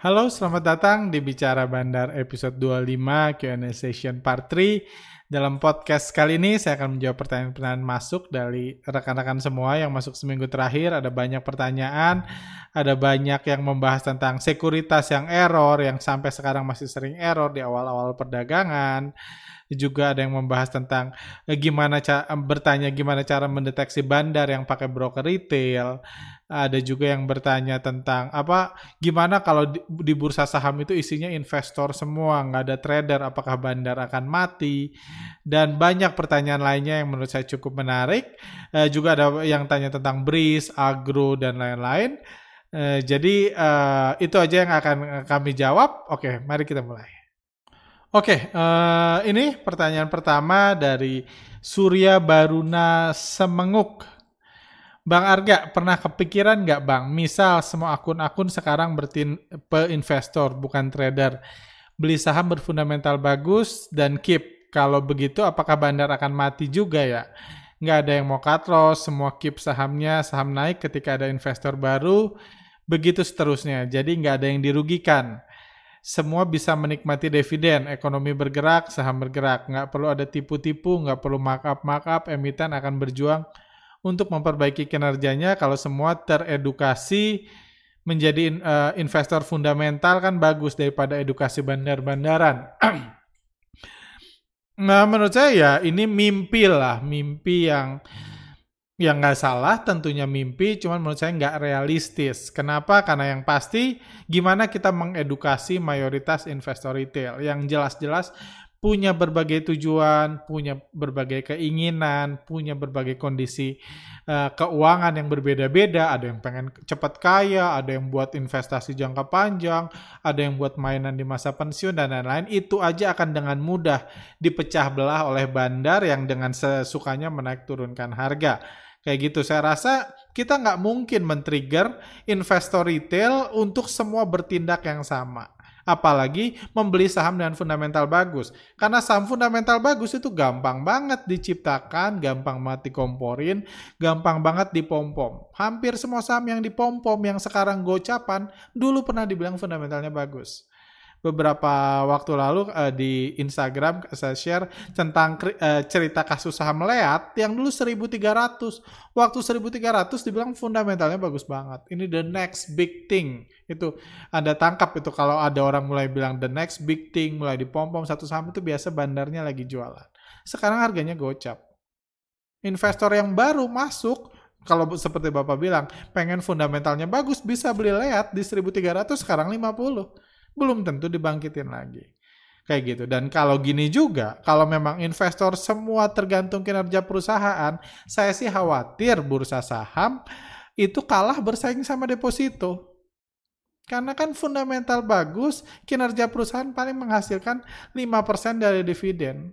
Halo, selamat datang di Bicara Bandar episode 25 Q&A session part 3. Dalam podcast kali ini saya akan menjawab pertanyaan-pertanyaan masuk dari rekan-rekan semua yang masuk seminggu terakhir. Ada banyak pertanyaan, ada banyak yang membahas tentang sekuritas yang error, yang sampai sekarang masih sering error di awal-awal perdagangan juga ada yang membahas tentang eh, gimana bertanya gimana cara mendeteksi bandar yang pakai broker retail. Ada juga yang bertanya tentang apa gimana kalau di, di bursa saham itu isinya investor semua, nggak ada trader, apakah bandar akan mati? Dan banyak pertanyaan lainnya yang menurut saya cukup menarik. Uh, juga ada yang tanya tentang BRIS, agro dan lain-lain. Uh, jadi uh, itu aja yang akan kami jawab. Oke, mari kita mulai. Oke, uh, ini pertanyaan pertama dari Surya Baruna Semenguk. Bang Arga, pernah kepikiran nggak Bang, misal semua akun-akun sekarang bertin pe investor, bukan trader, beli saham berfundamental bagus dan keep. Kalau begitu, apakah bandar akan mati juga ya? Nggak ada yang mau cut loss, semua keep sahamnya, saham naik ketika ada investor baru, begitu seterusnya. Jadi nggak ada yang dirugikan semua bisa menikmati dividen, ekonomi bergerak, saham bergerak. Nggak perlu ada tipu-tipu, nggak perlu markup-markup, emiten akan berjuang untuk memperbaiki kinerjanya kalau semua teredukasi menjadi uh, investor fundamental kan bagus daripada edukasi bandar-bandaran. nah menurut saya ya ini mimpi lah, mimpi yang yang nggak salah tentunya mimpi, cuman menurut saya nggak realistis. Kenapa? Karena yang pasti gimana kita mengedukasi mayoritas investor retail yang jelas-jelas punya berbagai tujuan, punya berbagai keinginan, punya berbagai kondisi uh, keuangan yang berbeda-beda. Ada yang pengen cepat kaya, ada yang buat investasi jangka panjang, ada yang buat mainan di masa pensiun dan lain-lain. Itu aja akan dengan mudah dipecah belah oleh bandar yang dengan sesukanya menaik turunkan harga. Kayak gitu. Saya rasa kita nggak mungkin men-trigger investor retail untuk semua bertindak yang sama. Apalagi membeli saham dengan fundamental bagus. Karena saham fundamental bagus itu gampang banget diciptakan, gampang banget dikomporin, gampang banget dipom-pom. Hampir semua saham yang dipom-pom yang sekarang gocapan, dulu pernah dibilang fundamentalnya bagus beberapa waktu lalu uh, di Instagram saya share tentang uh, cerita kasus saham Leat yang dulu 1300. Waktu 1300 dibilang fundamentalnya bagus banget. Ini the next big thing. Itu Anda tangkap itu kalau ada orang mulai bilang the next big thing, mulai dipom-pom satu saham itu biasa bandarnya lagi jualan. Sekarang harganya gocap. Investor yang baru masuk kalau seperti Bapak bilang, pengen fundamentalnya bagus, bisa beli Leat di 1300 sekarang 50 belum tentu dibangkitin lagi. Kayak gitu. Dan kalau gini juga, kalau memang investor semua tergantung kinerja perusahaan, saya sih khawatir bursa saham itu kalah bersaing sama deposito. Karena kan fundamental bagus, kinerja perusahaan paling menghasilkan 5% dari dividen.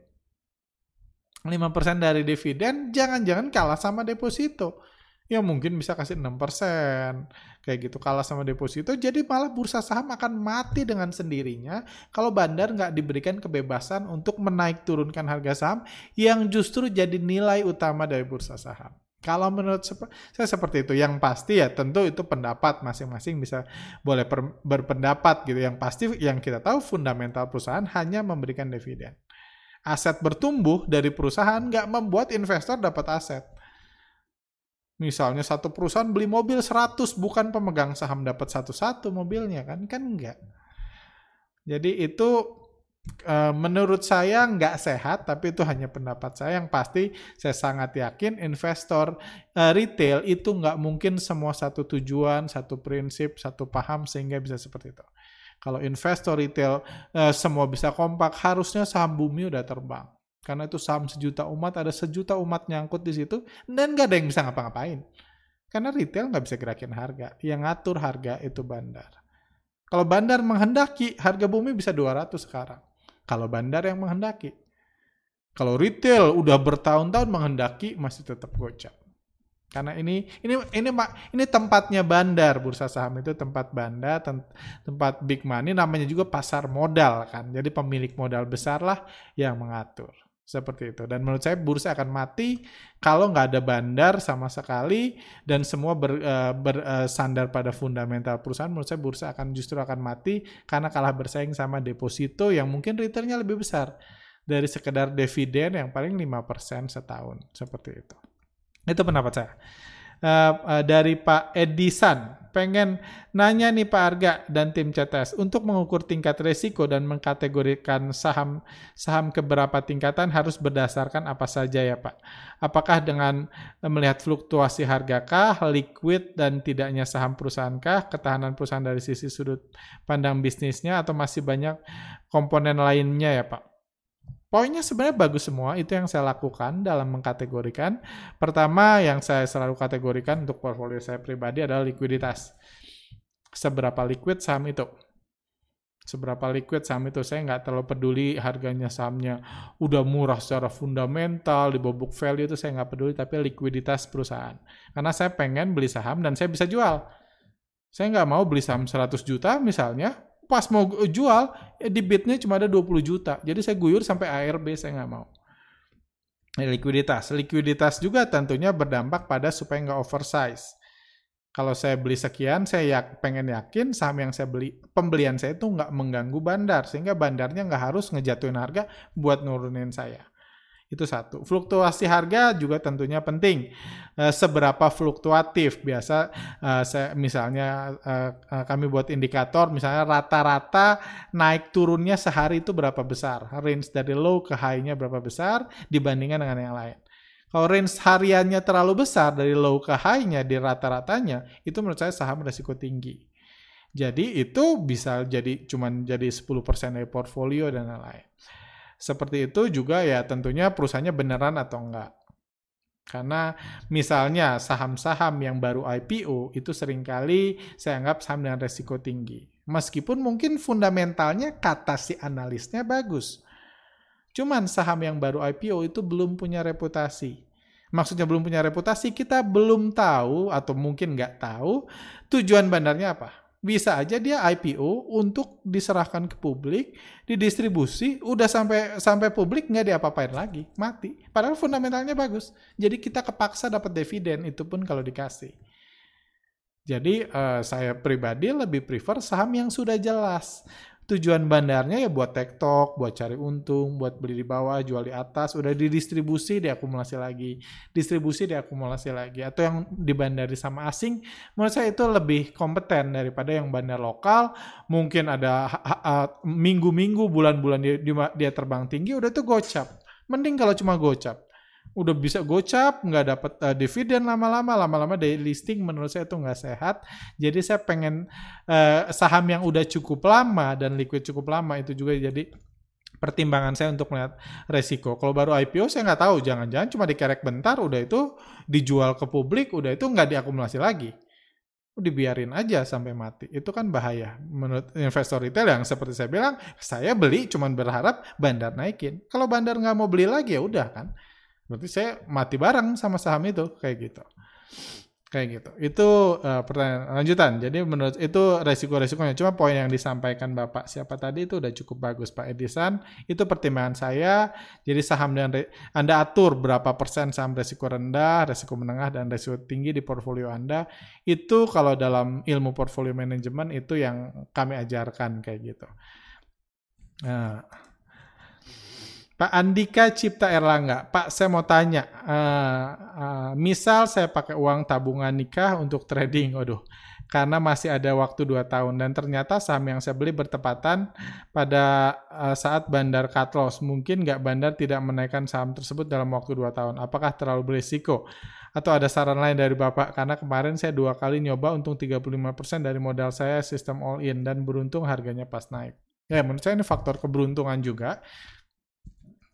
5% dari dividen jangan-jangan kalah sama deposito ya mungkin bisa kasih 6%. Kayak gitu kalah sama deposito. Jadi malah bursa saham akan mati dengan sendirinya kalau bandar nggak diberikan kebebasan untuk menaik turunkan harga saham yang justru jadi nilai utama dari bursa saham. Kalau menurut saya seperti itu, yang pasti ya tentu itu pendapat masing-masing bisa boleh berpendapat gitu. Yang pasti yang kita tahu fundamental perusahaan hanya memberikan dividen. Aset bertumbuh dari perusahaan nggak membuat investor dapat aset Misalnya satu perusahaan beli mobil 100 bukan pemegang saham dapat satu-satu mobilnya kan kan enggak. Jadi itu e, menurut saya nggak sehat tapi itu hanya pendapat saya yang pasti saya sangat yakin investor e, retail itu nggak mungkin semua satu tujuan, satu prinsip, satu paham sehingga bisa seperti itu. Kalau investor retail e, semua bisa kompak harusnya saham bumi udah terbang. Karena itu saham sejuta umat, ada sejuta umat nyangkut di situ, dan nggak ada yang bisa ngapa-ngapain. Karena retail nggak bisa gerakin harga. Yang ngatur harga itu bandar. Kalau bandar menghendaki, harga bumi bisa 200 sekarang. Kalau bandar yang menghendaki. Kalau retail udah bertahun-tahun menghendaki, masih tetap gocap. Karena ini ini ini ini tempatnya bandar bursa saham itu tempat bandar tempat big money namanya juga pasar modal kan jadi pemilik modal besar lah yang mengatur Seperti itu. Dan menurut saya bursa akan mati kalau nggak ada bandar sama sekali dan semua ber, uh, bersandar pada fundamental perusahaan. Menurut saya bursa akan justru akan mati karena kalah bersaing sama deposito yang mungkin returnnya lebih besar dari sekedar dividen yang paling 5% setahun. Seperti itu. Itu pendapat saya uh, uh, dari Pak Edisan. Pengen nanya nih Pak Arga dan tim CTS untuk mengukur tingkat risiko dan mengkategorikan saham saham ke beberapa tingkatan harus berdasarkan apa saja ya Pak? Apakah dengan melihat fluktuasi harga kah, liquid dan tidaknya saham perusahaan kah, ketahanan perusahaan dari sisi sudut pandang bisnisnya atau masih banyak komponen lainnya ya Pak? Poinnya sebenarnya bagus semua, itu yang saya lakukan dalam mengkategorikan. Pertama yang saya selalu kategorikan untuk portfolio saya pribadi adalah likuiditas. Seberapa liquid saham itu? Seberapa liquid saham itu? Saya nggak terlalu peduli harganya sahamnya udah murah secara fundamental, di book value itu saya nggak peduli, tapi likuiditas perusahaan. Karena saya pengen beli saham dan saya bisa jual. Saya nggak mau beli saham 100 juta misalnya, pas mau jual ya di bitnya cuma ada 20 juta. Jadi saya guyur sampai ARB saya nggak mau. Likuiditas. Likuiditas juga tentunya berdampak pada supaya nggak oversize. Kalau saya beli sekian saya yak, pengen yakin saham yang saya beli pembelian saya itu nggak mengganggu bandar. Sehingga bandarnya nggak harus ngejatuhin harga buat nurunin saya itu satu. Fluktuasi harga juga tentunya penting. Uh, seberapa fluktuatif biasa uh, saya misalnya uh, kami buat indikator misalnya rata-rata naik turunnya sehari itu berapa besar? Range dari low ke high-nya berapa besar dibandingkan dengan yang lain. Kalau range hariannya terlalu besar dari low ke high-nya di rata-ratanya itu menurut saya saham resiko tinggi. Jadi itu bisa jadi cuman jadi 10% dari portfolio dan lain-lain seperti itu juga ya tentunya perusahaannya beneran atau enggak. Karena misalnya saham-saham yang baru IPO itu sering kali saya anggap saham dengan resiko tinggi. Meskipun mungkin fundamentalnya kata si analisnya bagus. Cuman saham yang baru IPO itu belum punya reputasi. Maksudnya belum punya reputasi, kita belum tahu atau mungkin nggak tahu tujuan bandarnya apa bisa aja dia IPO untuk diserahkan ke publik, didistribusi, udah sampai sampai publik nggak diapa-apain lagi, mati. Padahal fundamentalnya bagus. Jadi kita kepaksa dapat dividen itu pun kalau dikasih. Jadi uh, saya pribadi lebih prefer saham yang sudah jelas tujuan bandarnya ya buat tektok, buat cari untung, buat beli di bawah, jual di atas, udah didistribusi, diakumulasi lagi, distribusi, diakumulasi lagi, atau yang dibandari sama asing, menurut saya itu lebih kompeten daripada yang bandar lokal, mungkin ada minggu-minggu, bulan-bulan dia, dia terbang tinggi, udah itu gocap. Mending kalau cuma gocap udah bisa gocap, nggak dapat uh, dividen lama-lama, lama-lama dari listing menurut saya itu nggak sehat. Jadi saya pengen uh, saham yang udah cukup lama dan liquid cukup lama itu juga jadi pertimbangan saya untuk melihat resiko. Kalau baru IPO saya nggak tahu, jangan-jangan cuma dikerek bentar, udah itu dijual ke publik, udah itu nggak diakumulasi lagi. Dibiarin aja sampai mati. Itu kan bahaya. Menurut investor retail yang seperti saya bilang, saya beli cuma berharap bandar naikin. Kalau bandar nggak mau beli lagi ya udah kan Berarti saya mati bareng sama saham itu kayak gitu. Kayak gitu. Itu uh, pertanyaan lanjutan. Jadi menurut itu resiko-resikonya. Cuma poin yang disampaikan Bapak siapa tadi itu udah cukup bagus Pak Edisan. Itu pertimbangan saya. Jadi saham dan Anda atur berapa persen saham resiko rendah, resiko menengah dan resiko tinggi di portfolio Anda. Itu kalau dalam ilmu portfolio manajemen itu yang kami ajarkan kayak gitu. Nah, Pak Andika Cipta Erlangga, Pak saya mau tanya, uh, uh, misal saya pakai uang tabungan nikah untuk trading, waduh, karena masih ada waktu 2 tahun dan ternyata saham yang saya beli bertepatan pada uh, saat bandar cut loss. Mungkin nggak bandar tidak menaikkan saham tersebut dalam waktu 2 tahun. Apakah terlalu berisiko? Atau ada saran lain dari Bapak? Karena kemarin saya dua kali nyoba untung 35% dari modal saya sistem all in dan beruntung harganya pas naik. Ya menurut saya ini faktor keberuntungan juga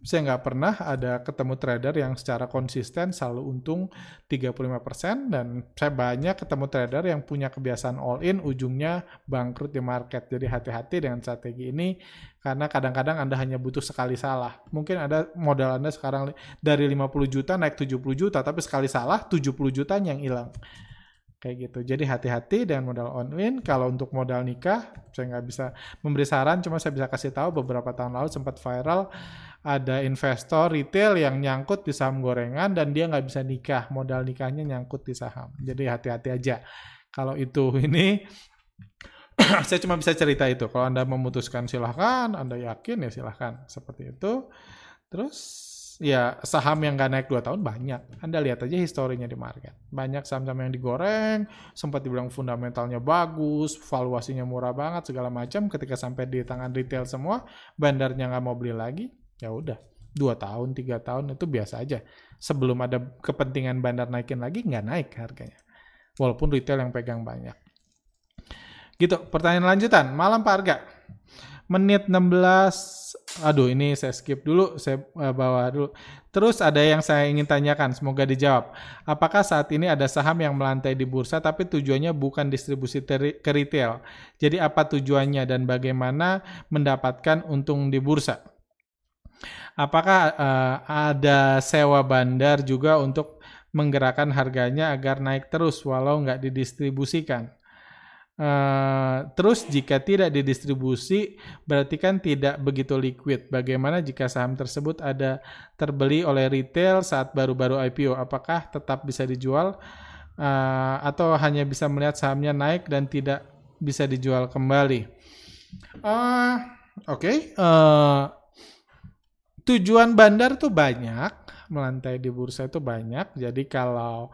saya nggak pernah ada ketemu trader yang secara konsisten selalu untung 35% dan saya banyak ketemu trader yang punya kebiasaan all in ujungnya bangkrut di market. Jadi hati-hati dengan strategi ini karena kadang-kadang Anda hanya butuh sekali salah. Mungkin ada modal Anda sekarang dari 50 juta naik 70 juta tapi sekali salah 70 juta yang hilang. kayak gitu. Jadi hati-hati dengan modal online. Kalau untuk modal nikah, saya nggak bisa memberi saran, cuma saya bisa kasih tahu beberapa tahun lalu sempat viral ada investor retail yang nyangkut di saham gorengan dan dia nggak bisa nikah, modal nikahnya nyangkut di saham. Jadi hati-hati aja. Kalau itu ini saya cuma bisa cerita itu. Kalau Anda memutuskan silahkan, Anda yakin ya silahkan. Seperti itu. Terus ya saham yang nggak naik 2 tahun banyak. Anda lihat aja historinya di market. Banyak saham-saham yang digoreng, sempat dibilang fundamentalnya bagus, valuasinya murah banget, segala macam. Ketika sampai di tangan retail semua, bandarnya nggak mau beli lagi, ya udah. Dua tahun, tiga tahun itu biasa aja. Sebelum ada kepentingan bandar naikin lagi, nggak naik harganya. Walaupun retail yang pegang banyak. Gitu, pertanyaan lanjutan. Malam Pak Arga. Menit 16, aduh ini saya skip dulu, saya uh, bawa dulu. Terus ada yang saya ingin tanyakan, semoga dijawab. Apakah saat ini ada saham yang melantai di bursa tapi tujuannya bukan distribusi ke retail? Jadi apa tujuannya dan bagaimana mendapatkan untung di bursa? Apakah uh, ada sewa bandar juga untuk menggerakkan harganya agar naik terus walau nggak didistribusikan? Uh, terus jika tidak didistribusi berarti kan tidak begitu liquid. Bagaimana jika saham tersebut ada terbeli oleh retail saat baru-baru IPO? Apakah tetap bisa dijual uh, atau hanya bisa melihat sahamnya naik dan tidak bisa dijual kembali? Uh, Oke, okay. uh, tujuan bandar tuh banyak, melantai di bursa itu banyak. Jadi kalau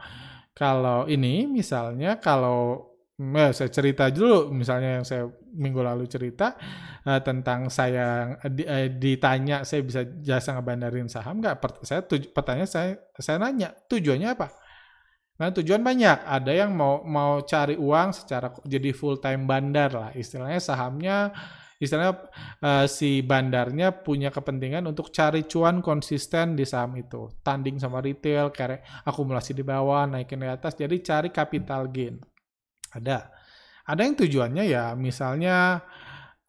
kalau ini misalnya kalau Ya, saya cerita dulu, misalnya yang saya minggu lalu cerita uh, tentang saya uh, ditanya saya bisa jasa ngebandarin saham nggak? Per, saya tuj, pertanyaan saya saya nanya tujuannya apa? Nah tujuan banyak. Ada yang mau mau cari uang secara jadi full time bandar lah, istilahnya sahamnya istilahnya uh, si bandarnya punya kepentingan untuk cari cuan konsisten di saham itu tanding sama retail kayak akumulasi di bawah naikin di atas jadi cari capital gain ada. Ada yang tujuannya ya misalnya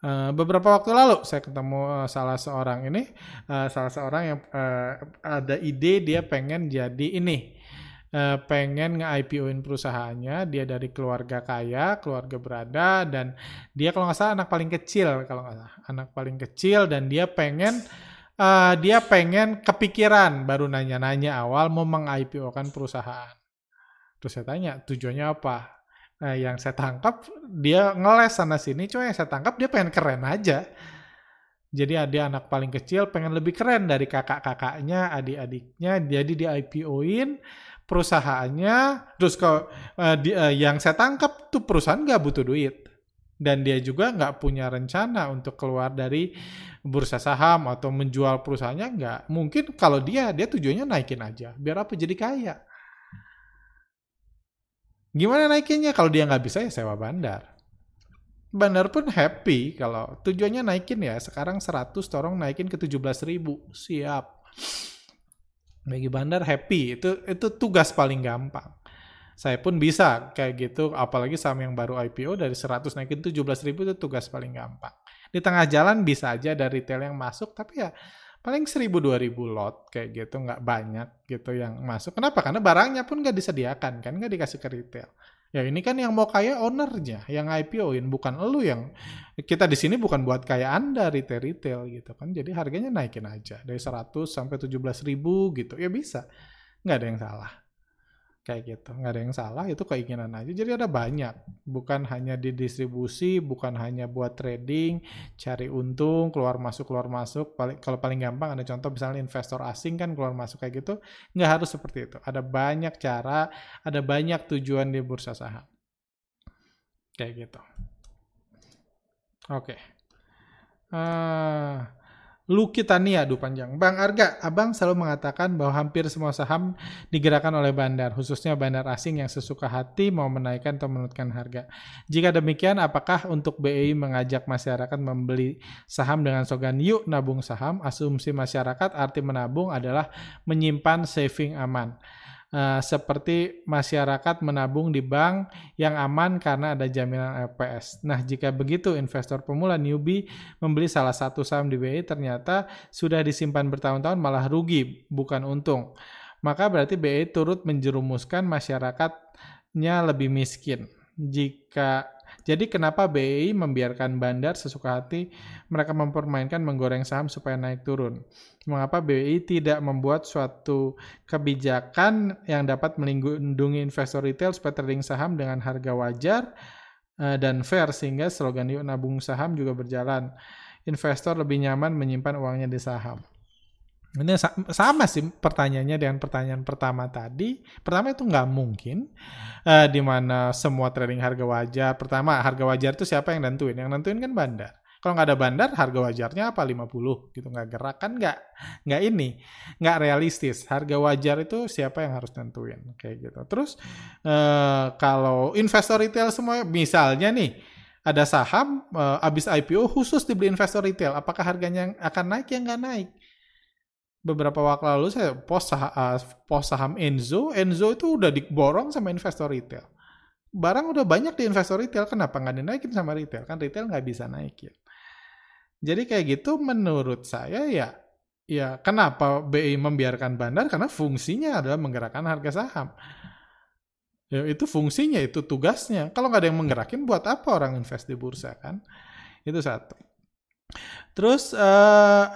uh, beberapa waktu lalu saya ketemu uh, salah seorang ini, uh, salah seorang yang uh, ada ide dia pengen jadi ini, uh, pengen nge-IPO-in perusahaannya, dia dari keluarga kaya, keluarga berada, dan dia kalau nggak salah anak paling kecil, kalau nggak salah, anak paling kecil, dan dia pengen, uh, dia pengen kepikiran, baru nanya-nanya awal mau meng-IPO-kan perusahaan. Terus saya tanya, tujuannya apa? Nah, yang saya tangkap dia ngeles sana sini, cuma yang saya tangkap dia pengen keren aja. Jadi ada anak paling kecil pengen lebih keren dari kakak-kakaknya, adik-adiknya, jadi di IPO-in perusahaannya. Terus kalau uh, di, uh, yang saya tangkap tuh perusahaan nggak butuh duit dan dia juga nggak punya rencana untuk keluar dari bursa saham atau menjual perusahaannya nggak. Mungkin kalau dia dia tujuannya naikin aja, biar apa jadi kaya. Gimana naikinnya? Kalau dia nggak bisa ya sewa bandar. Bandar pun happy kalau tujuannya naikin ya. Sekarang 100 torong naikin ke 17 ribu. Siap. Bagi bandar happy. Itu itu tugas paling gampang. Saya pun bisa kayak gitu. Apalagi sama yang baru IPO dari 100 naikin 17 ribu itu tugas paling gampang. Di tengah jalan bisa aja dari retail yang masuk. Tapi ya paling 1000-2000 lot kayak gitu nggak banyak gitu yang masuk. Kenapa? Karena barangnya pun nggak disediakan kan nggak dikasih ke retail. Ya ini kan yang mau kaya ownernya yang IPO-in bukan lu yang kita di sini bukan buat kaya Anda retail-retail gitu kan. Jadi harganya naikin aja dari 100 sampai 17 ribu gitu. Ya bisa. nggak ada yang salah kayak gitu. Nggak ada yang salah itu keinginan aja. Jadi ada banyak. Bukan hanya di distribusi bukan hanya buat trading cari untung keluar masuk keluar masuk. Paling kalau paling gampang ada contoh misalnya investor asing kan keluar masuk kayak gitu nggak harus seperti itu. Ada banyak cara ada banyak tujuan di bursa saham. Kayak gitu. Oke. Okay. uh, Luki Tania, aduh panjang. Bang Arga, abang selalu mengatakan bahwa hampir semua saham digerakkan oleh bandar, khususnya bandar asing yang sesuka hati mau menaikkan atau menurunkan harga. Jika demikian, apakah untuk BEI mengajak masyarakat membeli saham dengan slogan yuk nabung saham? Asumsi masyarakat arti menabung adalah menyimpan saving aman. Uh, seperti masyarakat menabung di bank yang aman karena ada jaminan LPS. Nah, jika begitu investor pemula newbie membeli salah satu saham di BI ternyata sudah disimpan bertahun-tahun malah rugi, bukan untung. Maka berarti BI turut menjerumuskan masyarakat lebih miskin. Jika jadi kenapa BEI membiarkan bandar sesuka hati mereka mempermainkan menggoreng saham supaya naik turun? Mengapa BEI tidak membuat suatu kebijakan yang dapat melindungi investor retail supaya trading saham dengan harga wajar eh, dan fair sehingga slogan yuk nabung saham juga berjalan. Investor lebih nyaman menyimpan uangnya di saham. Ini sama sih pertanyaannya dengan pertanyaan pertama tadi. Pertama itu nggak mungkin, uh, di mana semua trading harga wajar. Pertama, harga wajar itu siapa yang nentuin? Yang nentuin kan bandar. Kalau nggak ada bandar, harga wajarnya apa 50 gitu nggak gerak kan nggak nggak ini nggak realistis. Harga wajar itu siapa yang harus nentuin kayak gitu. Terus uh, kalau investor retail semua, misalnya nih ada saham uh, abis IPO khusus dibeli investor retail, apakah harganya akan naik? Ya nggak naik beberapa waktu lalu saya post, sah uh, post saham Enzo, Enzo itu udah diborong sama investor retail. Barang udah banyak di investor retail, kenapa nggak dinaikin sama retail? Kan retail nggak bisa naikin. Jadi kayak gitu menurut saya ya, ya kenapa BI membiarkan bandar? Karena fungsinya adalah menggerakkan harga saham. Ya, itu fungsinya, itu tugasnya. Kalau nggak ada yang menggerakin, buat apa orang invest di bursa kan? Itu satu. Terus uh,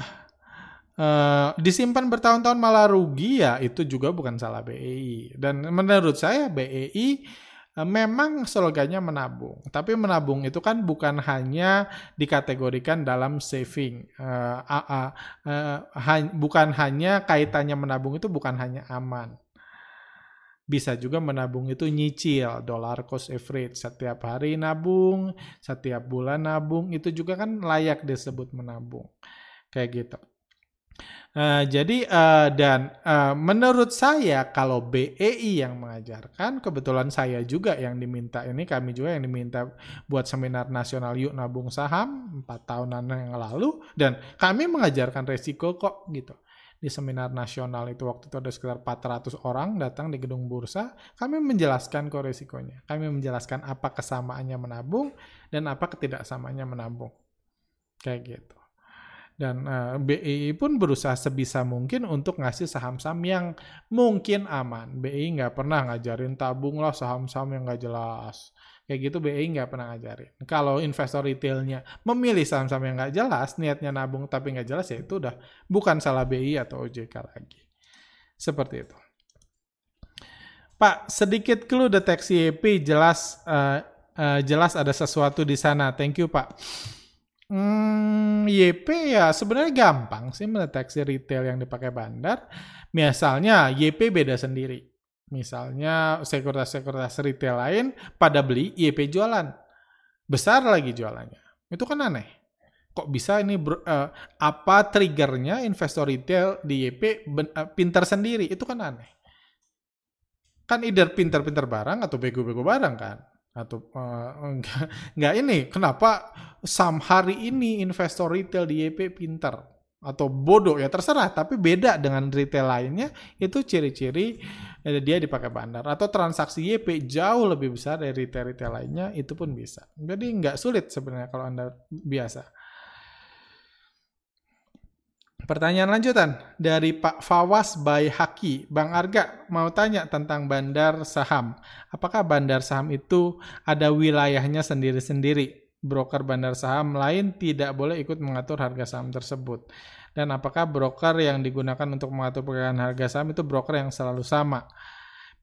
Uh, disimpan bertahun-tahun malah rugi ya itu juga bukan salah BEI dan menurut saya BEI uh, eh, memang slogannya menabung. Tapi menabung itu kan bukan hanya dikategorikan dalam saving. Uh, uh, uh, uh, ha bukan hanya kaitannya menabung itu bukan hanya aman. Bisa juga menabung itu nyicil dollar cost average. Setiap hari nabung setiap bulan nabung itu juga kan layak disebut menabung. Kayak gitu Uh, jadi uh, dan uh, menurut saya kalau BEI yang mengajarkan, kebetulan saya juga yang diminta ini, kami juga yang diminta buat seminar nasional yuk nabung saham empat tahunan yang lalu, dan kami mengajarkan resiko kok gitu di seminar nasional itu waktu itu ada sekitar 400 orang datang di gedung bursa, kami menjelaskan kok resikonya. Kami menjelaskan apa kesamaannya menabung dan apa ketidaksamaannya menabung. Kayak gitu. Dan uh, eh, BI pun berusaha sebisa mungkin untuk ngasih saham-saham yang mungkin aman. BI nggak pernah ngajarin tabung lah saham-saham yang nggak jelas. Kayak gitu BI nggak pernah ngajarin. Kalau investor retailnya memilih saham-saham yang nggak jelas, niatnya nabung tapi nggak jelas ya itu udah bukan salah BI atau OJK lagi. Seperti itu. Pak, sedikit clue deteksi EP jelas uh, uh, jelas ada sesuatu di sana. Thank you, Pak. Hmm, YP ya sebenarnya gampang sih mendeteksi retail yang dipakai bandar. Misalnya YP beda sendiri. Misalnya sekuritas-sekuritas retail lain pada beli YP jualan. Besar lagi jualannya. Itu kan aneh. Kok bisa ini uh, apa triggernya investor retail di YP uh, pintar sendiri? Itu kan aneh. Kan either pintar-pintar barang atau bego-bego barang kan atau uh, enggak, enggak ini kenapa saham hari ini investor retail di YP pinter? Atau bodoh ya terserah tapi beda dengan retail lainnya itu ciri-ciri eh, dia dipakai bandar. Atau transaksi YP jauh lebih besar dari retail-retail lainnya itu pun bisa. Jadi nggak sulit sebenarnya kalau anda biasa Pertanyaan lanjutan dari Pak Fawas by Haki. Bang Arga mau tanya tentang bandar saham. Apakah bandar saham itu ada wilayahnya sendiri-sendiri? Broker bandar saham lain tidak boleh ikut mengatur harga saham tersebut. Dan apakah broker yang digunakan untuk mengatur pergerakan harga saham itu broker yang selalu sama?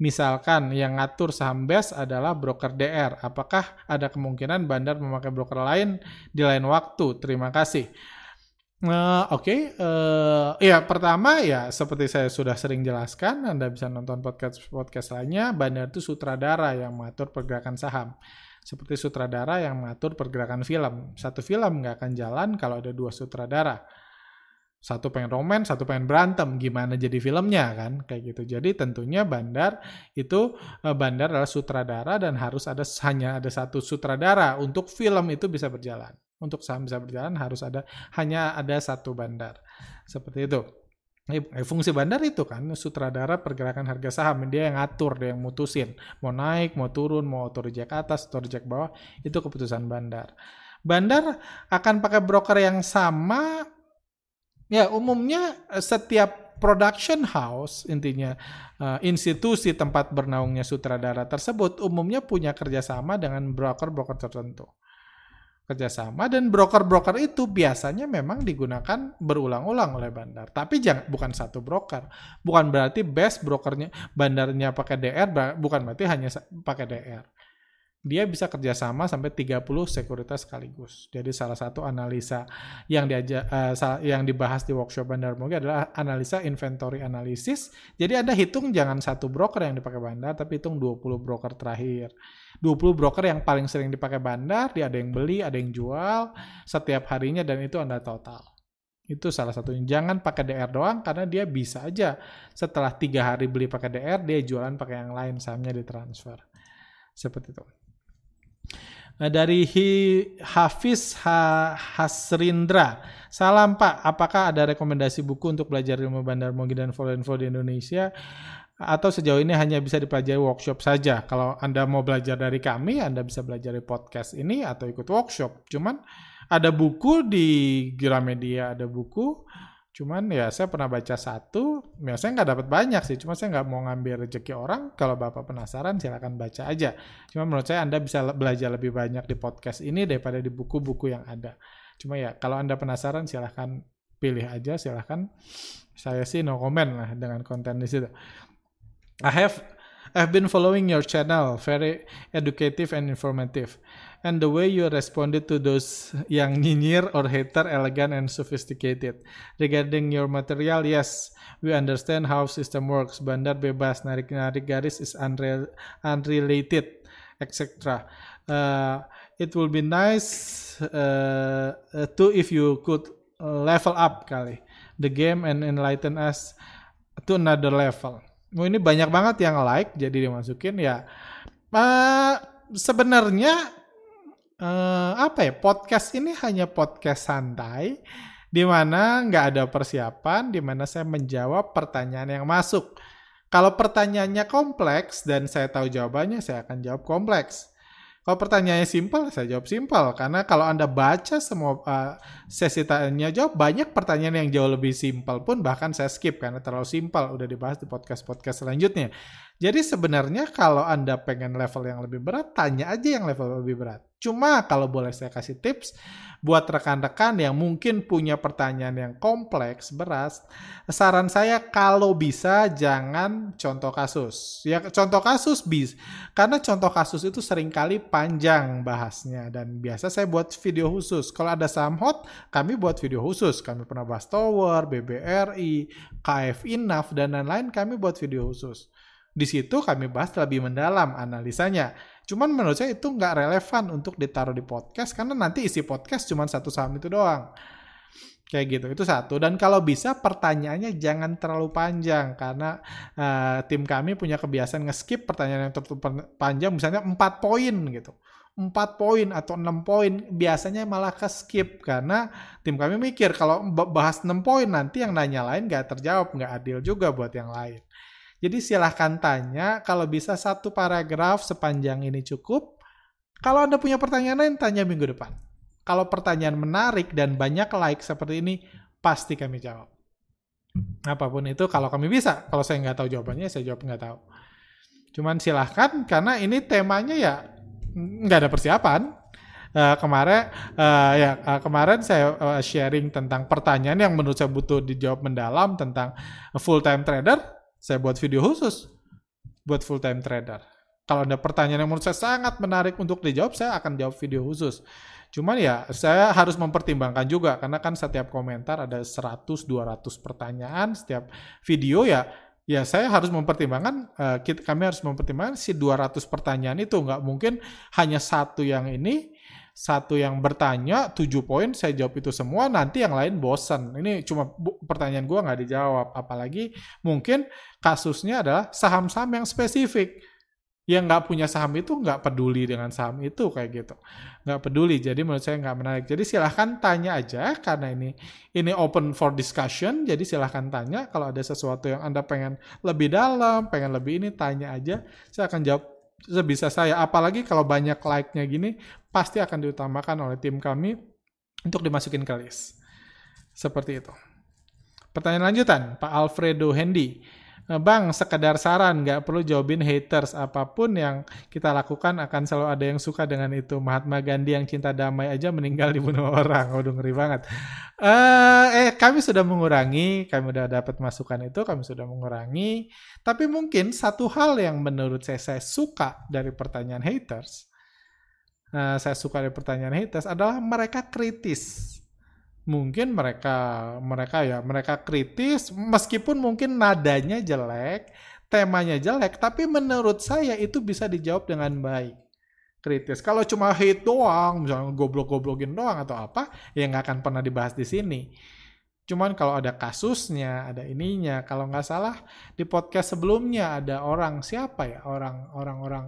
Misalkan yang ngatur saham BES adalah broker DR. Apakah ada kemungkinan bandar memakai broker lain di lain waktu? Terima kasih. Uh, Oke, okay. uh, eh, ya pertama ya seperti saya sudah sering jelaskan, Anda bisa nonton podcast podcast lainnya. Bandar itu sutradara yang mengatur pergerakan saham, seperti sutradara yang mengatur pergerakan film. Satu film nggak akan jalan kalau ada dua sutradara. Satu pengen roman, satu pengen berantem, gimana jadi filmnya kan, kayak gitu. Jadi tentunya bandar itu uh, bandar adalah sutradara dan harus ada hanya ada satu sutradara untuk film itu bisa berjalan untuk saham bisa berjalan harus ada hanya ada satu bandar. Seperti itu. Eh, fungsi bandar itu kan sutradara pergerakan harga saham dia yang ngatur dia yang mutusin mau naik mau turun mau auto reject atas auto reject bawah itu keputusan bandar bandar akan pakai broker yang sama ya umumnya eh, setiap production house intinya uh, institusi tempat bernaungnya sutradara tersebut umumnya punya kerjasama dengan broker-broker tertentu kerjasama dan broker-broker itu biasanya memang digunakan berulang-ulang oleh bandar. Tapi jangan bukan satu broker. Bukan berarti best brokernya bandarnya pakai DR bukan berarti hanya pakai DR dia bisa kerjasama sampai 30 sekuritas sekaligus. Jadi salah satu analisa yang diajak uh, yang dibahas di workshop Bandar Mogi adalah analisa inventory analysis. Jadi Anda hitung jangan satu broker yang dipakai bandar, tapi hitung 20 broker terakhir. 20 broker yang paling sering dipakai bandar, dia ada yang beli, ada yang jual setiap harinya dan itu Anda total. Itu salah satunya. Jangan pakai DR doang karena dia bisa aja setelah tiga hari beli pakai DR, dia jualan pakai yang lain, sahamnya ditransfer. Seperti itu. Nah, dari Hafiz ha, Hasrindra. Salam Pak, apakah ada rekomendasi buku untuk belajar ilmu bandar mogi dan follow info di Indonesia? Atau sejauh ini hanya bisa dipelajari workshop saja? Kalau Anda mau belajar dari kami, Anda bisa belajar di podcast ini atau ikut workshop. Cuman ada buku di Gramedia, ada buku Cuman ya saya pernah baca satu, ya saya nggak dapat banyak sih, cuma saya nggak mau ngambil rezeki orang. Kalau Bapak penasaran silahkan baca aja. Cuma menurut saya Anda bisa belajar lebih banyak di podcast ini daripada di buku-buku yang ada. Cuma ya kalau Anda penasaran silahkan pilih aja, silahkan. Saya sih no comment lah dengan konten di situ. I have I've been following your channel, very educative and informative and the way you responded to those yang nyinyir or hater elegant and sophisticated. Regarding your material, yes, we understand how system works. Bandar bebas, narik-narik garis is unre unrelated, etc. Uh, it will be nice uh, uh, too if you could level up kali the game and enlighten us to another level. Oh, ini banyak banget yang like, jadi dimasukin ya. Uh, sebenarnya uh, apa ya podcast ini hanya podcast santai di mana nggak ada persiapan, di mana saya menjawab pertanyaan yang masuk. Kalau pertanyaannya kompleks dan saya tahu jawabannya, saya akan jawab kompleks. Kalau pertanyaannya simpel, saya jawab simpel. Karena kalau Anda baca semua uh, sesi tanya jawab, banyak pertanyaan yang jauh lebih simpel pun bahkan saya skip karena terlalu simpel. Udah dibahas di podcast-podcast selanjutnya. Jadi sebenarnya kalau Anda pengen level yang lebih berat, tanya aja yang level lebih berat. Cuma kalau boleh saya kasih tips, buat rekan-rekan yang mungkin punya pertanyaan yang kompleks, beras, saran saya kalau bisa jangan contoh kasus. Ya contoh kasus bis, karena contoh kasus itu sering kali panjang bahasnya dan biasa saya buat video khusus. Kalau ada saham hot, kami buat video khusus. Kami pernah bahas Tower, BBRI, KF Inaf dan lain-lain kami buat video khusus. Di situ kami bahas lebih mendalam analisanya. Cuman menurut saya itu nggak relevan untuk ditaruh di podcast karena nanti isi podcast cuma satu saham itu doang. Kayak gitu, itu satu. Dan kalau bisa pertanyaannya jangan terlalu panjang karena uh, tim kami punya kebiasaan nge-skip pertanyaan yang terlalu panjang, misalnya 4 poin gitu. 4 poin atau 6 poin biasanya malah ke skip karena tim kami mikir kalau bahas 6 poin nanti yang nanya lain nggak terjawab, nggak adil juga buat yang lain. Jadi silahkan tanya, kalau bisa satu paragraf sepanjang ini cukup. Kalau Anda punya pertanyaan lain, tanya minggu depan. Kalau pertanyaan menarik dan banyak like seperti ini, pasti kami jawab. Apa pun itu, kalau kami bisa. Kalau saya nggak tahu jawabannya, saya jawab nggak tahu. Cuman silahkan, karena ini temanya ya nggak ada persiapan. Uh, kemarin uh, ya uh, kemarin saya uh, sharing tentang pertanyaan yang menurut saya butuh dijawab mendalam tentang full time trader saya buat video khusus buat full time trader. Kalau ada pertanyaan yang menurut saya sangat menarik untuk dijawab, saya akan jawab video khusus. Cuman ya, saya harus mempertimbangkan juga karena kan setiap komentar ada 100 200 pertanyaan, setiap video ya ya saya harus mempertimbangkan uh, kami harus mempertimbangkan si 200 pertanyaan itu nggak mungkin hanya satu yang ini satu yang bertanya tujuh poin saya jawab itu semua nanti yang lain bosan ini cuma pertanyaan gue nggak dijawab. Apalagi mungkin kasusnya adalah saham-saham yang spesifik. Yang nggak punya saham itu nggak peduli dengan saham itu kayak gitu. Nggak peduli jadi menurut saya nggak menarik. Jadi silahkan tanya aja karena ini ini open for discussion jadi silahkan tanya. Kalau ada sesuatu yang anda pengen lebih dalam pengen lebih ini tanya aja. Saya akan jawab sebisa saya. Apalagi kalau banyak like-nya gini, pasti akan diutamakan oleh tim kami untuk dimasukin ke list. Seperti itu. Pertanyaan lanjutan, Pak Alfredo Hendy. Bang, sekedar saran, nggak perlu jawabin haters. Apa pun yang kita lakukan akan selalu ada yang suka dengan itu. Mahatma Gandhi yang cinta damai aja meninggal dibunuh orang. Waduh, ngeri banget. Uh, eh, kami sudah mengurangi, kami sudah dapat masukan itu, kami sudah mengurangi. Tapi mungkin satu hal yang menurut saya, saya suka dari pertanyaan haters, uh, saya suka dari pertanyaan haters adalah mereka kritis mungkin mereka mereka ya mereka kritis meskipun mungkin nadanya jelek, temanya jelek, tapi menurut saya itu bisa dijawab dengan baik. Kritis. Kalau cuma hate doang, misalnya goblok-goblokin doang atau apa, ya nggak akan pernah dibahas di sini. Cuman kalau ada kasusnya, ada ininya, kalau nggak salah di podcast sebelumnya ada orang siapa ya orang orang orang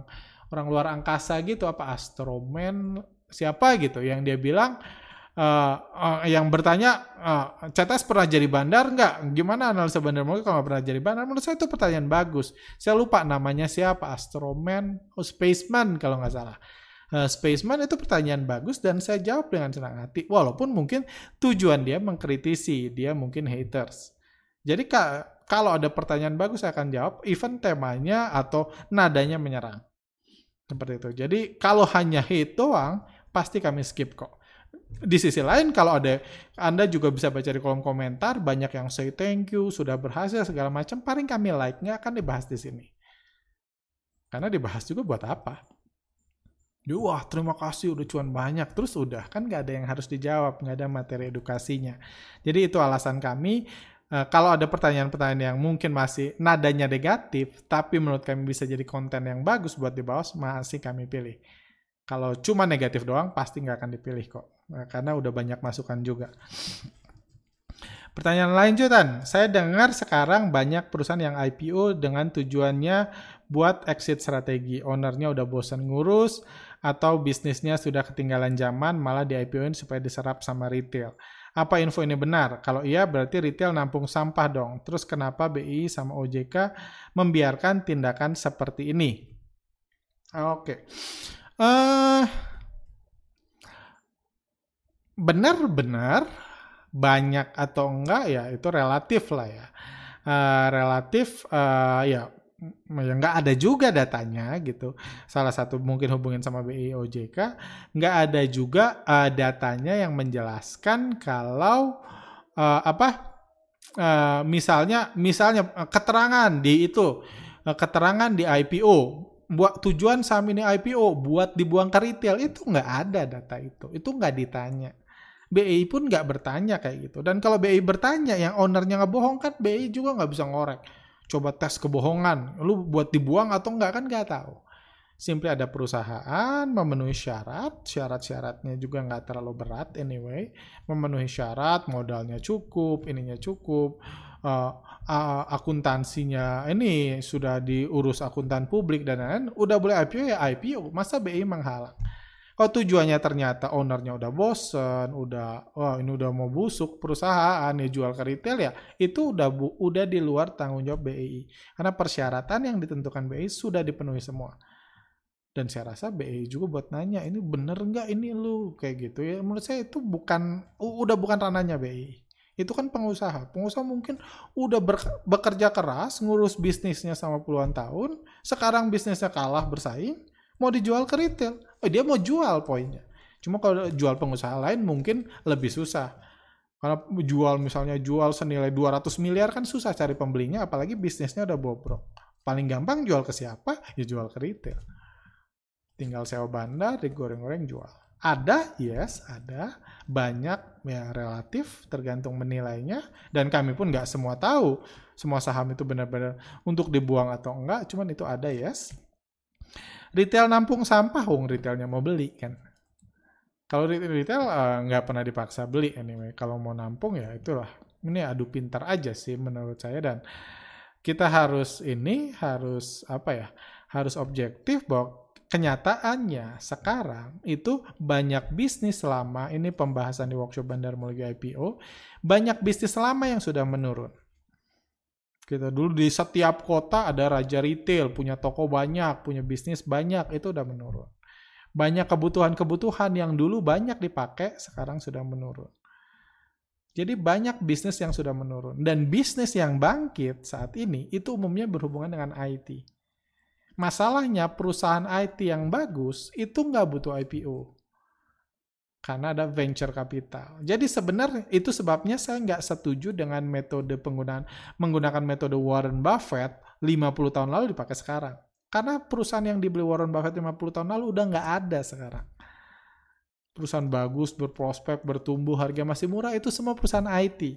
orang luar angkasa gitu apa astroman siapa gitu yang dia bilang uh, yang bertanya uh, CTS pernah jadi bandar nggak? Gimana analisa bandar mungkin kalau pernah jadi bandar? Menurut saya itu pertanyaan bagus. Saya lupa namanya siapa, Astroman, oh, Spaceman kalau nggak salah. Uh, Spaceman itu pertanyaan bagus dan saya jawab dengan senang hati. Walaupun mungkin tujuan dia mengkritisi, dia mungkin haters. Jadi kak, kalau ada pertanyaan bagus saya akan jawab, even temanya atau nadanya menyerang. Seperti itu. Jadi kalau hanya hate doang, pasti kami skip kok di sisi lain kalau ada Anda juga bisa baca di kolom komentar banyak yang say thank you sudah berhasil segala macam paling kami like nya akan dibahas di sini. Karena dibahas juga buat apa? Wah terima kasih udah cuan banyak. Terus udah kan nggak ada yang harus dijawab nggak ada materi edukasinya. Jadi itu alasan kami. Uh, kalau ada pertanyaan-pertanyaan yang mungkin masih nadanya negatif tapi menurut kami bisa jadi konten yang bagus buat dibahas masih kami pilih kalau cuma negatif doang pasti nggak akan dipilih kok Nah, karena udah banyak masukan juga. Pertanyaan lanjutan, saya dengar sekarang banyak perusahaan yang IPO dengan tujuannya buat exit strategi. Ownernya udah bosan ngurus atau bisnisnya sudah ketinggalan zaman malah di IPO-in supaya diserap sama retail. Apa info ini benar? Kalau iya berarti retail nampung sampah dong. Terus kenapa BI sama OJK membiarkan tindakan seperti ini? Oke. Okay. Uh, benar-benar banyak atau enggak ya itu relatif lah ya. Uh, relatif uh, ya ya nggak ada juga datanya gitu. Salah satu mungkin hubungin sama BI OJK nggak ada juga uh, datanya yang menjelaskan kalau uh, apa uh, misalnya misalnya keterangan di itu uh, keterangan di IPO buat tujuan saham ini IPO buat dibuang ke retail itu nggak ada data itu itu nggak ditanya BI pun nggak bertanya kayak gitu. Dan kalau BI bertanya, yang ownernya ngebohong kan BI juga nggak bisa ngorek. Coba tes kebohongan, lu buat dibuang atau nggak kan nggak tahu. Simply ada perusahaan memenuhi syarat, syarat-syaratnya juga nggak terlalu berat anyway. Memenuhi syarat, modalnya cukup, ininya cukup, uh, akuntansinya ini sudah diurus akuntan publik dan lain-lain, udah boleh IPO ya IPO. Masa BI menghalang? Kalau tujuannya ternyata ownernya udah bosen, udah wah ini udah mau busuk perusahaan ya jual ke retail ya, itu udah bu, udah di luar tanggung jawab BI. Karena persyaratan yang ditentukan BI sudah dipenuhi semua. Dan saya rasa BI juga buat nanya ini bener nggak ini lu kayak gitu ya. Menurut saya itu bukan udah bukan ranahnya BI. Itu kan pengusaha. Pengusaha mungkin udah bekerja keras ngurus bisnisnya sama puluhan tahun, sekarang bisnisnya kalah bersaing, mau dijual ke retail. Oh, dia mau jual poinnya. Cuma kalau jual pengusaha lain mungkin lebih susah. Karena jual misalnya jual senilai 200 miliar kan susah cari pembelinya apalagi bisnisnya udah bobrok. Paling gampang jual ke siapa? Ya jual ke retail. Tinggal sewa bandar digoreng-goreng jual ada yes ada banyak ya relatif tergantung menilainya dan kami pun nggak semua tahu semua saham itu benar-benar untuk dibuang atau enggak cuman itu ada yes retail nampung sampah, wong retailnya mau beli kan. Kalau retail eh, nggak uh, pernah dipaksa beli anyway. Kalau mau nampung ya itulah. Ini adu pintar aja sih menurut saya dan kita harus ini harus apa ya? Harus objektif bahwa kenyataannya sekarang itu banyak bisnis lama ini pembahasan di workshop Bandar Mulia IPO banyak bisnis lama yang sudah menurun kita dulu di setiap kota ada raja retail, punya toko banyak, punya bisnis banyak, itu udah menurun. Banyak kebutuhan-kebutuhan yang dulu banyak dipakai, sekarang sudah menurun. Jadi banyak bisnis yang sudah menurun. Dan bisnis yang bangkit saat ini itu umumnya berhubungan dengan IT. Masalahnya perusahaan IT yang bagus itu nggak butuh IPO. Karena ada venture capital. Jadi sebenarnya itu sebabnya saya nggak setuju dengan metode penggunaan menggunakan metode Warren Buffett 50 tahun lalu dipakai sekarang. Karena perusahaan yang dibeli Warren Buffett 50 tahun lalu udah nggak ada sekarang perusahaan bagus, berprospek, bertumbuh, harga masih murah, itu semua perusahaan IT.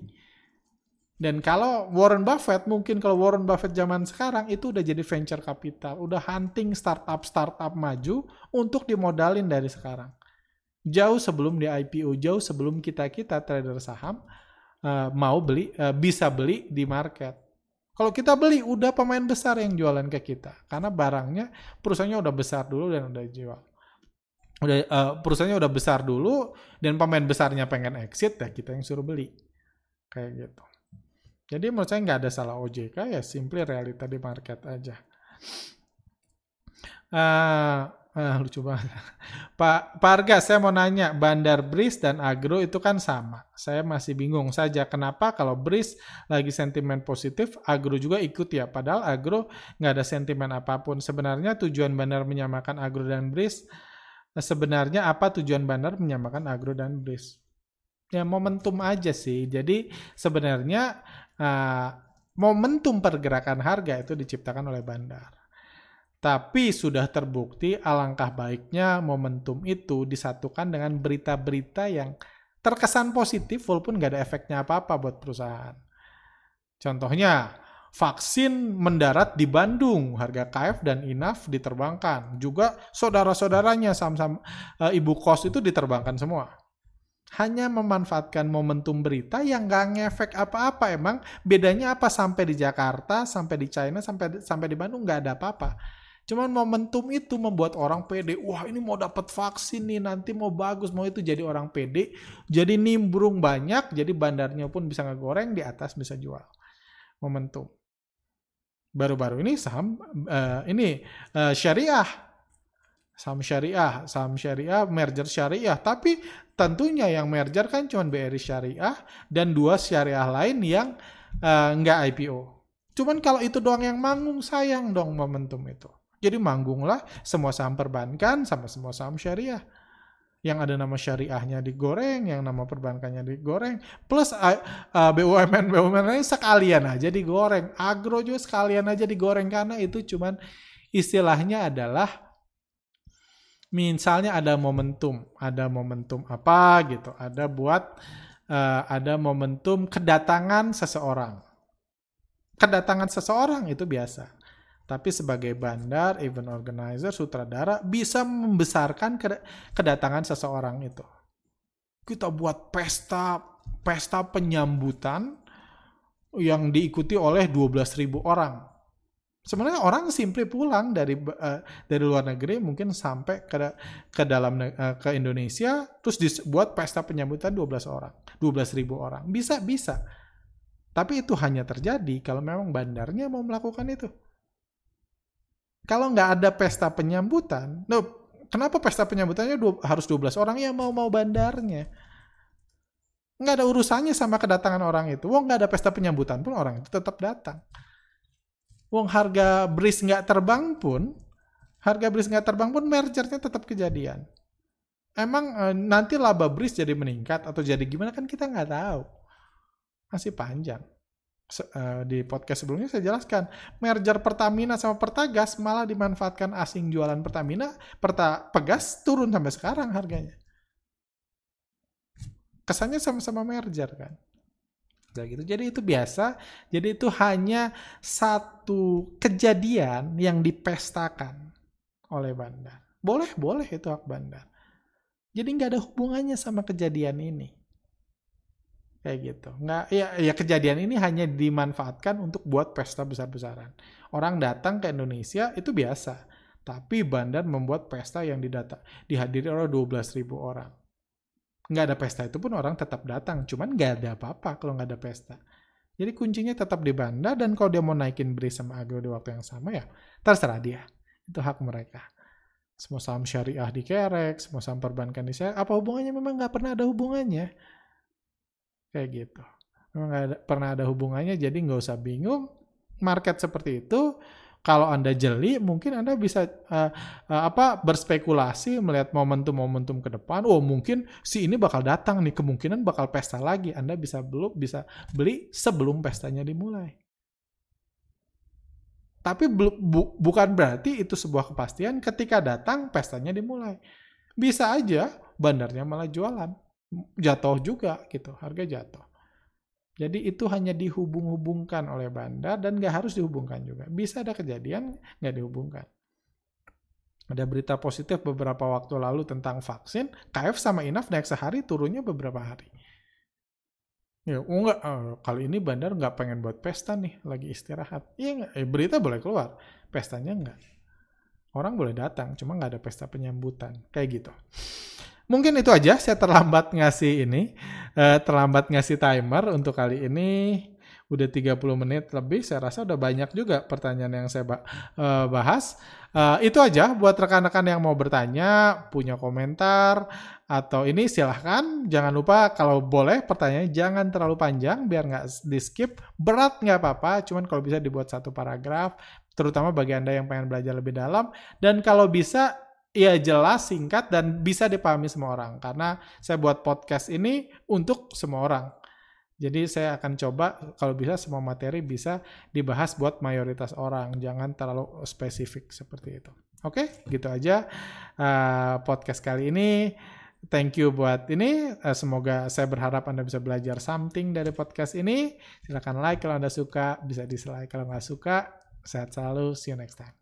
Dan kalau Warren Buffett, mungkin kalau Warren Buffett zaman sekarang itu udah jadi venture capital, udah hunting startup-startup maju untuk dimodalin dari sekarang. Jauh sebelum di IPO, jauh sebelum kita-kita trader saham uh, mau beli, uh, bisa beli di market. Kalau kita beli, udah pemain besar yang jualan ke kita. Karena barangnya, perusahaannya udah besar dulu dan udah jual udah uh, perusahaannya udah besar dulu dan pemain besarnya pengen exit ya kita yang suruh beli kayak gitu jadi menurut saya nggak ada salah OJK ya simply realita di market aja. Uh, uh, lucu banget. Pak Parga saya mau nanya Bandar Bris dan Agro itu kan sama. Saya masih bingung saja kenapa kalau Bris lagi sentimen positif Agro juga ikut ya. Padahal Agro nggak ada sentimen apa pun. Sebenarnya tujuan Bandar menyamakan Agro dan Bris Nah, sebenarnya apa tujuan bandar menyamakan agro dan bris? Ya momentum aja sih. Jadi sebenarnya uh, momentum pergerakan harga itu diciptakan oleh bandar. Tapi sudah terbukti alangkah baiknya momentum itu disatukan dengan berita-berita yang terkesan positif walaupun nggak ada efeknya apa-apa buat perusahaan. Contohnya, vaksin mendarat di Bandung, harga KF dan INAF diterbangkan. Juga saudara-saudaranya saham-saham e, ibu kos itu diterbangkan semua. Hanya memanfaatkan momentum berita yang nggak ngefek apa-apa. Emang bedanya apa sampai di Jakarta, sampai di China, sampai sampai di Bandung nggak ada apa-apa. Cuman momentum itu membuat orang pede. Wah ini mau dapat vaksin nih, nanti mau bagus, mau itu jadi orang pede. Jadi nimbrung banyak, jadi bandarnya pun bisa ngegoreng, di atas bisa jual. Momentum baru-baru ini saham uh, ini uh, syariah saham syariah saham syariah merger syariah tapi tentunya yang merger kan cuma BRI syariah dan dua syariah lain yang uh, nggak IPO cuman kalau itu doang yang manggung sayang dong momentum itu. Jadi manggunglah semua saham perbankan sama semua saham syariah. Yang ada nama syariahnya digoreng, yang nama perbankannya digoreng, plus uh, uh, BUMN BUMN sekalian aja digoreng, agro juga sekalian aja digoreng karena itu cuman istilahnya adalah misalnya ada momentum, ada momentum apa gitu, ada buat uh, ada momentum kedatangan seseorang. Kedatangan seseorang itu biasa tapi sebagai bandar, event organizer, sutradara bisa membesarkan kedatangan seseorang itu. Kita buat pesta pesta penyambutan yang diikuti oleh 12.000 orang. Sebenarnya orang simply pulang dari uh, dari luar negeri mungkin sampai ke ke dalam uh, ke Indonesia terus dibuat pesta penyambutan 12 orang, 12.000 orang. Bisa bisa. Tapi itu hanya terjadi kalau memang bandarnya mau melakukan itu. Kalau nggak ada pesta penyambutan, no, kenapa pesta penyambutannya dua, harus 12 orang ya mau-mau bandarnya? Nggak ada urusannya sama kedatangan orang itu. Wong nggak ada pesta penyambutan pun orang itu tetap datang. Wong harga bris nggak terbang pun, harga bris nggak terbang pun mergernya tetap kejadian. Emang e, nanti laba bris jadi meningkat atau jadi gimana kan kita nggak tahu. Masih panjang. Eh, di podcast sebelumnya saya jelaskan merger Pertamina sama Pertagas malah dimanfaatkan asing jualan Pertamina Perta Pegas turun sampai sekarang harganya kesannya sama-sama merger kan gitu. Jadi itu biasa. Jadi itu hanya satu kejadian yang dipestakan oleh bandar. Boleh boleh itu hak bandar. Jadi nggak ada hubungannya sama kejadian ini. Kayak gitu. Nggak ya ya kejadian ini hanya dimanfaatkan untuk buat pesta besar-besaran. Orang datang ke Indonesia itu biasa. Tapi bandar membuat pesta yang didata dihadiri oleh 12.000 orang nggak ada pesta itu pun orang tetap datang cuman nggak ada apa-apa kalau nggak ada pesta. Jadi kuncinya tetap di bandar dan kalau dia mau naikin beri sama agro di waktu yang sama ya terserah dia. Itu hak mereka. Semua saham syariah dikerek semua saham perbankan dikerek apa hubungannya? Memang nggak pernah ada hubungannya. Kayak gitu. Memang gak ada, pernah ada hubungannya, jadi nggak usah bingung. Market seperti itu, kalau Anda jeli, mungkin Anda bisa uh, uh, apa berspekulasi melihat momentum-momentum ke depan. Oh, mungkin si ini bakal datang nih, kemungkinan bakal pesta lagi. Anda bisa belum bisa beli sebelum pestanya dimulai. Tapi bu, bu, bukan berarti itu sebuah kepastian ketika datang pestanya dimulai. Bisa aja bandarnya malah jualan. Jatuh juga gitu, harga jatuh. Jadi itu hanya dihubung-hubungkan oleh bandar dan nggak harus dihubungkan juga. Bisa ada kejadian nggak dihubungkan. Ada berita positif beberapa waktu lalu tentang vaksin, KF sama INAF naik sehari, turunnya beberapa hari. Ya, oh enggak, uh, kali ini bandar nggak pengen buat pesta nih, lagi istirahat. Iya? Eh, berita boleh keluar, pestanya nggak. Orang boleh datang, cuma nggak ada pesta penyambutan. Kayak gitu. Mungkin itu aja, saya terlambat ngasih ini, uh, terlambat ngasih timer untuk kali ini udah 30 menit lebih, saya rasa udah banyak juga pertanyaan yang saya uh, bahas. Uh, itu aja buat rekan-rekan yang mau bertanya, punya komentar, atau ini silahkan. Jangan lupa kalau boleh pertanyaannya jangan terlalu panjang biar nggak di skip. Berat nggak apa-apa, cuman kalau bisa dibuat satu paragraf, terutama bagi Anda yang pengen belajar lebih dalam. Dan kalau bisa ya jelas, singkat, dan bisa dipahami semua orang. Karena saya buat podcast ini untuk semua orang jadi saya akan coba kalau bisa semua materi bisa dibahas buat mayoritas orang, jangan terlalu spesifik seperti itu. Oke, gitu aja uh, podcast kali ini. Thank you buat ini. Uh, semoga saya berharap Anda bisa belajar something dari podcast ini. Silahkan like kalau Anda suka, bisa dislike kalau nggak suka. Sehat selalu. See you next time.